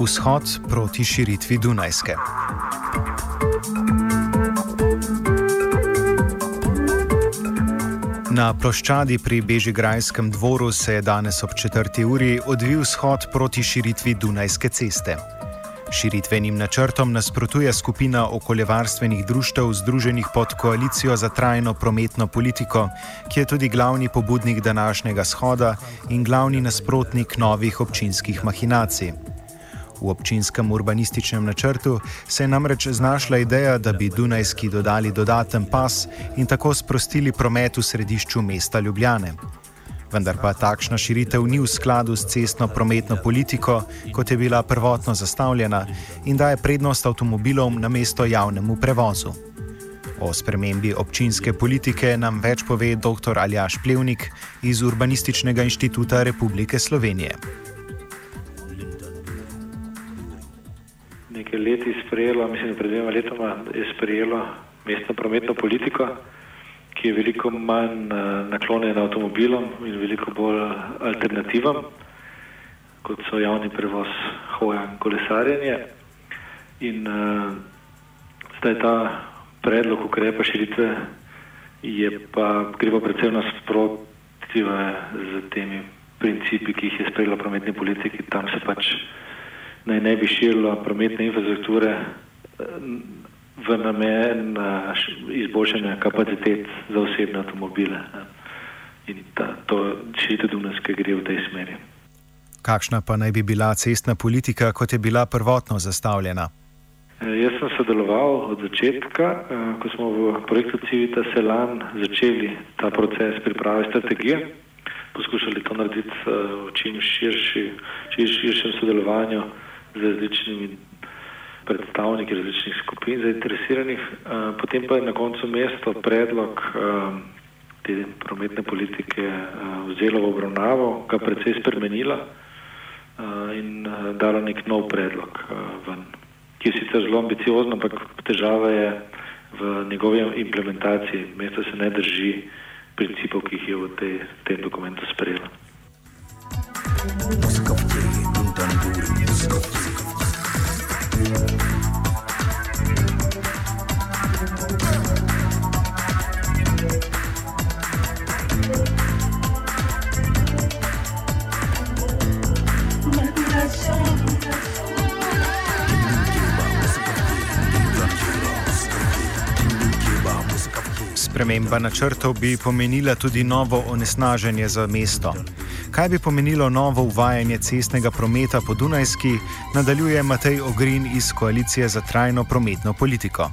Vzhod proti širitvi Dunajske. Na ploščadi pri Bežigrajskem dvoru se je danes ob 4. uri odvil shod proti širitvi Dunajske ceste. Širitvenim načrtom nasprotuje skupina okoljevarstvenih društev združenih pod koalicijo za trajno prometno politiko, ki je tudi glavni pobudnik današnjega shoda in glavni nasprotnik novih občinskih mahinacij. V občinskem urbanističnem načrtu se je namreč znašla ideja, da bi Dunajski dodali dodaten pas in tako sprostili promet v središču mesta Ljubljane. Vendar pa takšna širitev ni v skladu s cestno prometno politiko, kot je bila prvotno zastavljena in daje prednost avtomobilom na mesto javnemu prevozu. O spremembi občinske politike nam več pove dr. Aljaš Plevnik iz Urbanističnega inštituta Republike Slovenije. Nekaj leti sprejelo, mislim, pred dvema letoma je sprejelo mestno prometno politiko, ki je veliko manj eh, naklonjena avtomobilom in veliko bolj alternativam, kot so javni prevoz, hoja in kolesarjenje. In uh, zdaj ta predlog ukrepa širitve je pa gre pa predvsem nasproti z temi principi, ki jih je sprejela prometna politika, tam se pač naj ne bi širila prometne infrastrukture eh, v namen eh, izboljšanja kapacitet za osebne avtomobile. In ta, to širitev Dunajske gre v tej smeri. Kakšna pa naj bi bila cestna politika, kot je bila prvotno zastavljena? Eh, jaz sem sodeloval od začetka, ko smo v projektu Civita Selan začeli ta proces priprave strategije. Poskušali to narediti v čim širši, širšem sodelovanju z različnimi predstavniki različnih skupin zainteresiranih. Eh, potem pa je na koncu mesto predlog eh, te prometne politike eh, vzelo v obravnavo, ga precej spremenila in dala nek nov predlog ven, ki je sicer zelo ambiciozno, ampak težava je v njegovi implementaciji. Mesto se ne drži principov, ki jih je v tej, tem dokumentu sprejela. Sprememba načrtov bi pomenila tudi novo onesnaženje za mesto. Kaj bi pomenilo novo uvajanje cestnega prometa po Dunajski, nadaljuje Matej Ogrin iz Koalicije za trajno prometno politiko.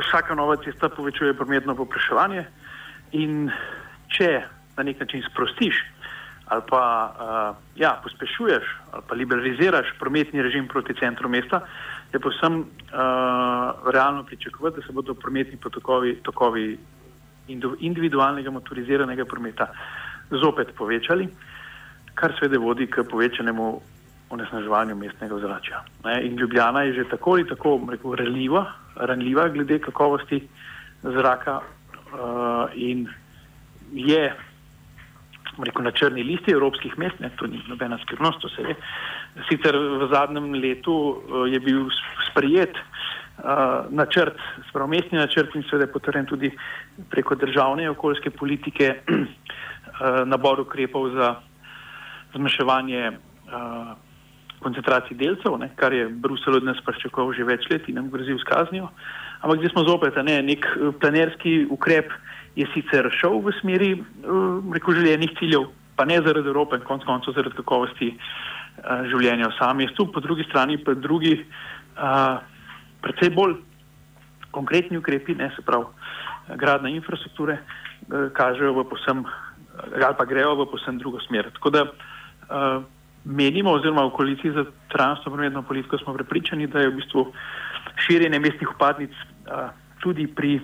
Vsaka nova cesta povečuje prometno popraševanje in če na nek način sprostiš ali pa uh, ja, pospešuješ ali pa liberaliziraš prometni režim proti centru mesta, je povsem uh, realno pričakovati, da se bodo prometni potokovi, tokovi individualnega motoriziranega prometa zopet povečali, kar seveda vodi k povečanemu onesnaževanju mestnega ozračja. In Ljubljana je že tako ali tako rekel, ranljiva, ranljiva glede kakovosti zraka uh, in je rekel, na črni listi evropskih mest, ne, to ni nobena skrivnost, to se ve. Sicer v zadnjem letu uh, je bil sprejet uh, načrt, spravo mestni načrt in seveda potrjen tudi preko državne okoljske politike uh, nabor ukrepov za zmanjševanje uh, koncentracij delcev, ne, kar je Bruselj od nas pričakoval že več let in nam grozi z kaznijo. Ampak zdaj smo zopet, ne, nek planerski ukrep je sicer šel v smeri uh, rekel, željenih ciljev, pa ne zaradi Evrope konc koncev zaradi kakovosti uh, življenja v samem mestu, po drugi strani pa drugi, uh, predvsej bolj konkretni ukrepi, ne se pravi, gradna infrastrukture, kažejo v posem, ali pa grejo v posem drugo smer. Tako da uh, menimo, oziroma v koaliciji za trajnostno prometno politiko smo prepričani, da je v bistvu širjenje mestnih upadnic uh, tudi pri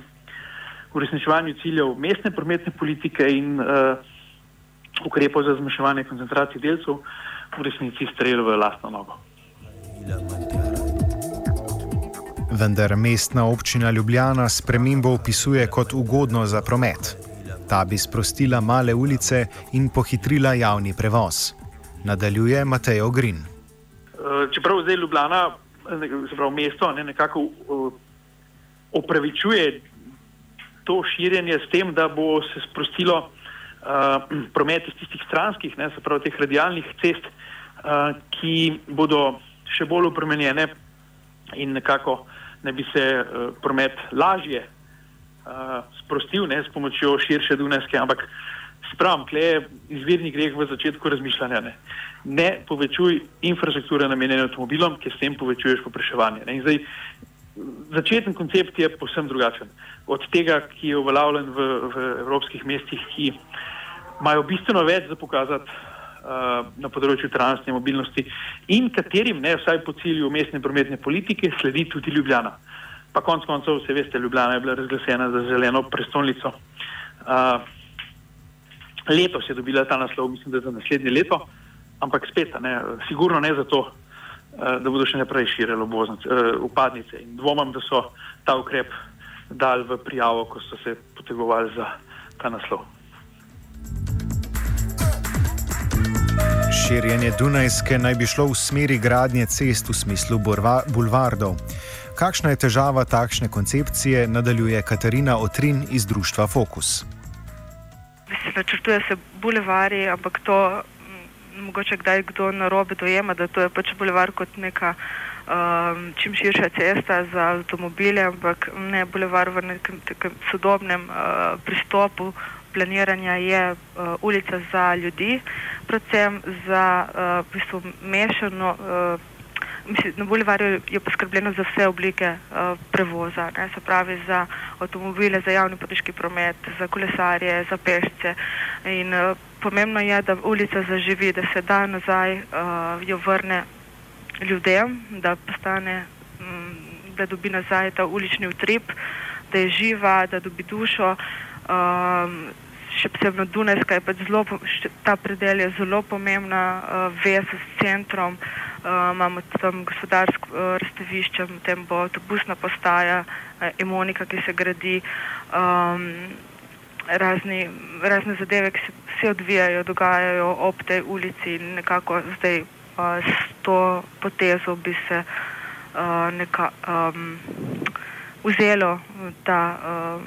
uresničevanju ciljev mestne prometne politike in uh, ukrepov za zmanjševanje koncentracij delcev v resnici strelj v lastno nogo. Vendar mestna občina Ljubljana spremembo opisuje kot ugodno za promet. Ta bi sprostila male ulice in pohitrila javni prevoz. Nadaljuje Matej Ogrin. čeprav zdaj Ljubljana, se pravi mesto, ne, nekako opravičuje to širjenje s tem, da bo se sprostilo uh, promet iz tistih stranskih, ne, se pravi teh radijalnih cest, uh, ki bodo še bolj opremenjene in nekako ne bi se uh, promet lažje uh, sprostil ne, s pomočjo širše Dunajske, ampak spravim, kle je izvirni greh v začetku razmišljanja. Ne. ne povečuj infrastrukture namenjene avtomobilom, ker s tem povečuješ popraševanje. Začeten koncept je povsem drugačen od tega, ki je uveljavljen v, v evropskih mestih, ki imajo bistveno več za pokazati uh, na področju trajnostne mobilnosti in katerim, ne vsaj po cilju mestne prometne politike, sledi tudi Ljubljana. Pa konec koncev, vse veste, Ljubljana je bila razglasena za zeleno prestolnico. Uh, letos je dobila ta naslov, mislim, da za naslednje leto, ampak spet, ne, sigurno ne zato, da bodo še naprej oboznice, uh, upadnice. In dvomam, da so ta ukrep dal v prijavo, ko so se potegovali za ta naslov. Širjenje Dunajske naj bi šlo v smeri gradnje cest v smislu bulvardov. Kakšna je težava takšne koncepcije, nadaljuje Katarina Otrin iz društva Focus. Načrtuje se bulevari, ampak to mogoče kdaj kdo na robe dojema, da to je pač bulevar kot neka um, čim širša cesta za avtomobile, ampak ne bulevar v nekem sodobnem uh, pristopu planiranja je uh, ulica za ljudi, predvsem za uh, v bistvu mešano. Uh, Mislim, na Bulevarju je poskrbljeno za vse oblike uh, prevoza, ne, se pravi za avtomobile, za javni potniški promet, za kolesarje, za pešce. In uh, pomembno je, da ulica zaživi, da se da nazaj uh, jo vrne ljudem, da postane, mm, da dobi nazaj ta ulični utrip, da je živa, da dobi dušo. Um, še posebno Dunajska je pač zelo, ta predel je zelo pomembna uh, vez s centrom, uh, imamo tam gospodarsko uh, razstavišče, potem bo avtobusna postaja, uh, emonika, ki se gradi. Um, Razni, razne zadeve, ki se, se odvijajo, dogajajo ob tej ulici, in nekako zdaj s to potezo bi se uh, neka, um, vzelo ta, um,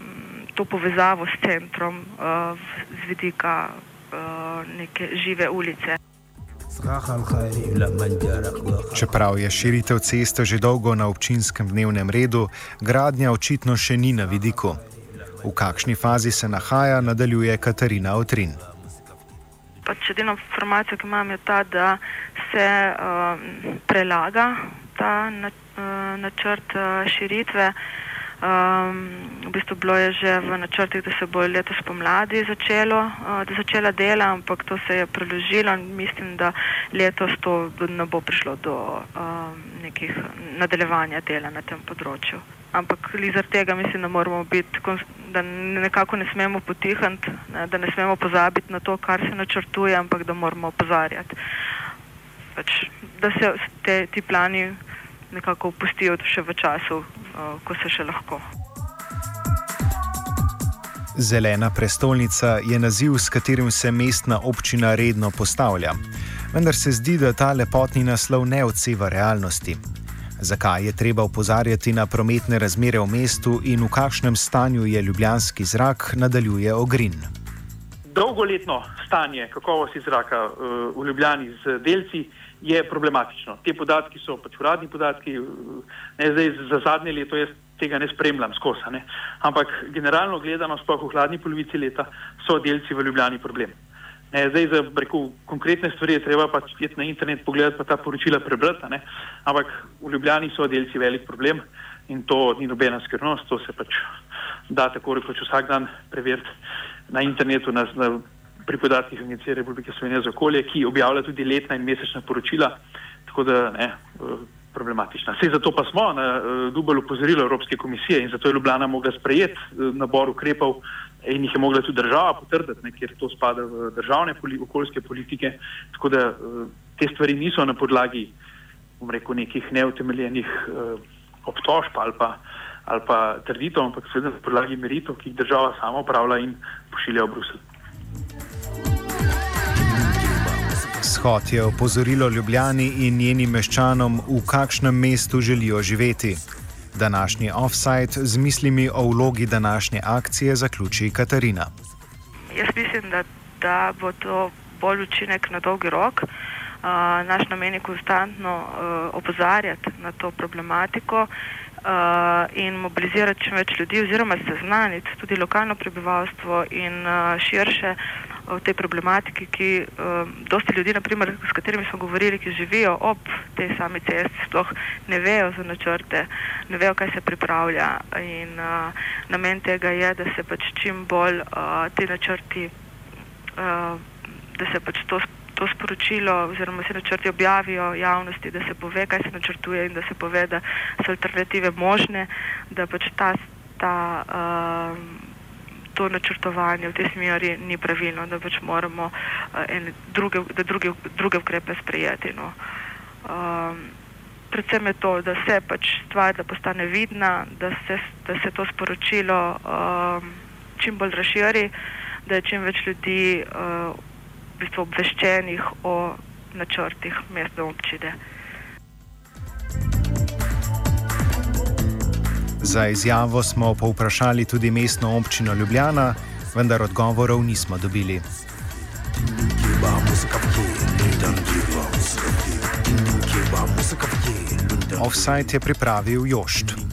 to povezavo s centrom uh, z vidika uh, neke žive ulice. Čeprav je širitev ceste že dolgo na občinskem dnevnem redu, gradnja očitno še ni na vidiku. V kakšni fazi se nahaja, nadaljuje Katarina Otrin pač edina informacija, ki imam, je ta, da se uh, prelaga ta na, uh, načrt uh, širitve. Um, v bistvu bilo je že v načrtih, da se bo letos pomladi začelo, uh, da začela dela, ampak to se je preložilo in mislim, da letos to ne bo prišlo do um, nekih nadaljevanja dela na tem področju ampak zaradi tega mislim, da moramo biti, da nekako ne smemo potihniti, ne, da ne smemo pozabiti na to, kar se načrtuje, ampak da moramo opozarjati. Pač, da se te, ti plani nekako opustijo še v času, uh, ko se še lahko. Zelena prestolnica je naziv, s katerim se mestna občina redno postavlja. Vendar se zdi, da ta lepotni naslov ne odseva realnosti. Zakaj je treba upozarjati na prometne razmere v mestu in v kakšnem stanju je ljubljanski zrak, nadaljuje Ogrin. Dolgoletno stanje kakovosti zraka uh, v Ljubljani z delci je problematično. Te podatki so pač uradni podatki, ne zdaj za zadnje leto jaz tega ne spremljam skozi. Ne. Ampak generalno gledano, sploh v hladni polovici leta, so delci v Ljubljani problem. Ne, zdaj za preko konkretne stvari je treba pač iti na internet, pogledati pa ta poročila prebrati, ne. ampak v Ljubljani so delci velik problem in to ni nobena skrivnost, to se pač da tako rekoč vsak dan preveriti na internetu, na, na, pri podatkih Agencije Republike Slovenije za okolje, ki objavlja tudi letna in mesečna poročila, tako da ne, problematična. Vse zato pa smo na uh, Dubaju upozorili Evropske komisije in zato je Ljubljana mogla sprejeti uh, nabor ukrepov in jih je mogla tudi država potrditi, ne, ker to spada v državne poli okoljske politike. Tako da te stvari niso na podlagi, bom rekel, nekih neutemeljenih obtožb ali pa, ali pa trditev, ampak seveda na podlagi meritev, ki jih država sama upravlja in pošilja v Bruselj. Shod je opozorilo Ljubljani in njenim meščanom, v kakšnem mestu želijo živeti. Današnji offside z mislimi o vlogi današnje akcije zaključi Katarina. Jaz mislim, da, da bo to bolj učinek na dolgi rok. Uh, naš namen je konstantno uh, opozarjati na to problematiko uh, in mobilizirati čim več ljudi, oziroma seznaniti tudi lokalno prebivalstvo in širše o tej problematiki, ki uh, dosti ljudi, naprimer, s katerimi smo govorili, ki živijo ob tej sami cesti, sploh ne vejo za načrte, ne vejo, kaj se pripravlja. In uh, namen tega je, da se pač čim bolj uh, ti načrti, uh, da se pač to. To sporočilo, oziroma se načrti objavijo javnosti, da se pove, kaj se načrtuje in da se pove, da so alternative možne, da pač ta, ta uh, to načrtovanje v tej smeri ni pravilno, da pač moramo uh, druge, da druge, druge ukrepe sprejeti. No. Um, predvsem je to, da se pač stvar da postane vidna, da se, da se to sporočilo um, čim bolj razširi, da je čim več ljudi uh, v bistvu obveščenih o načrtih mestne občine. Za izjavo smo povprašali tudi mestno občino Ljubljana, vendar odgovorov nismo dobili. Offside je pripravil Jošt.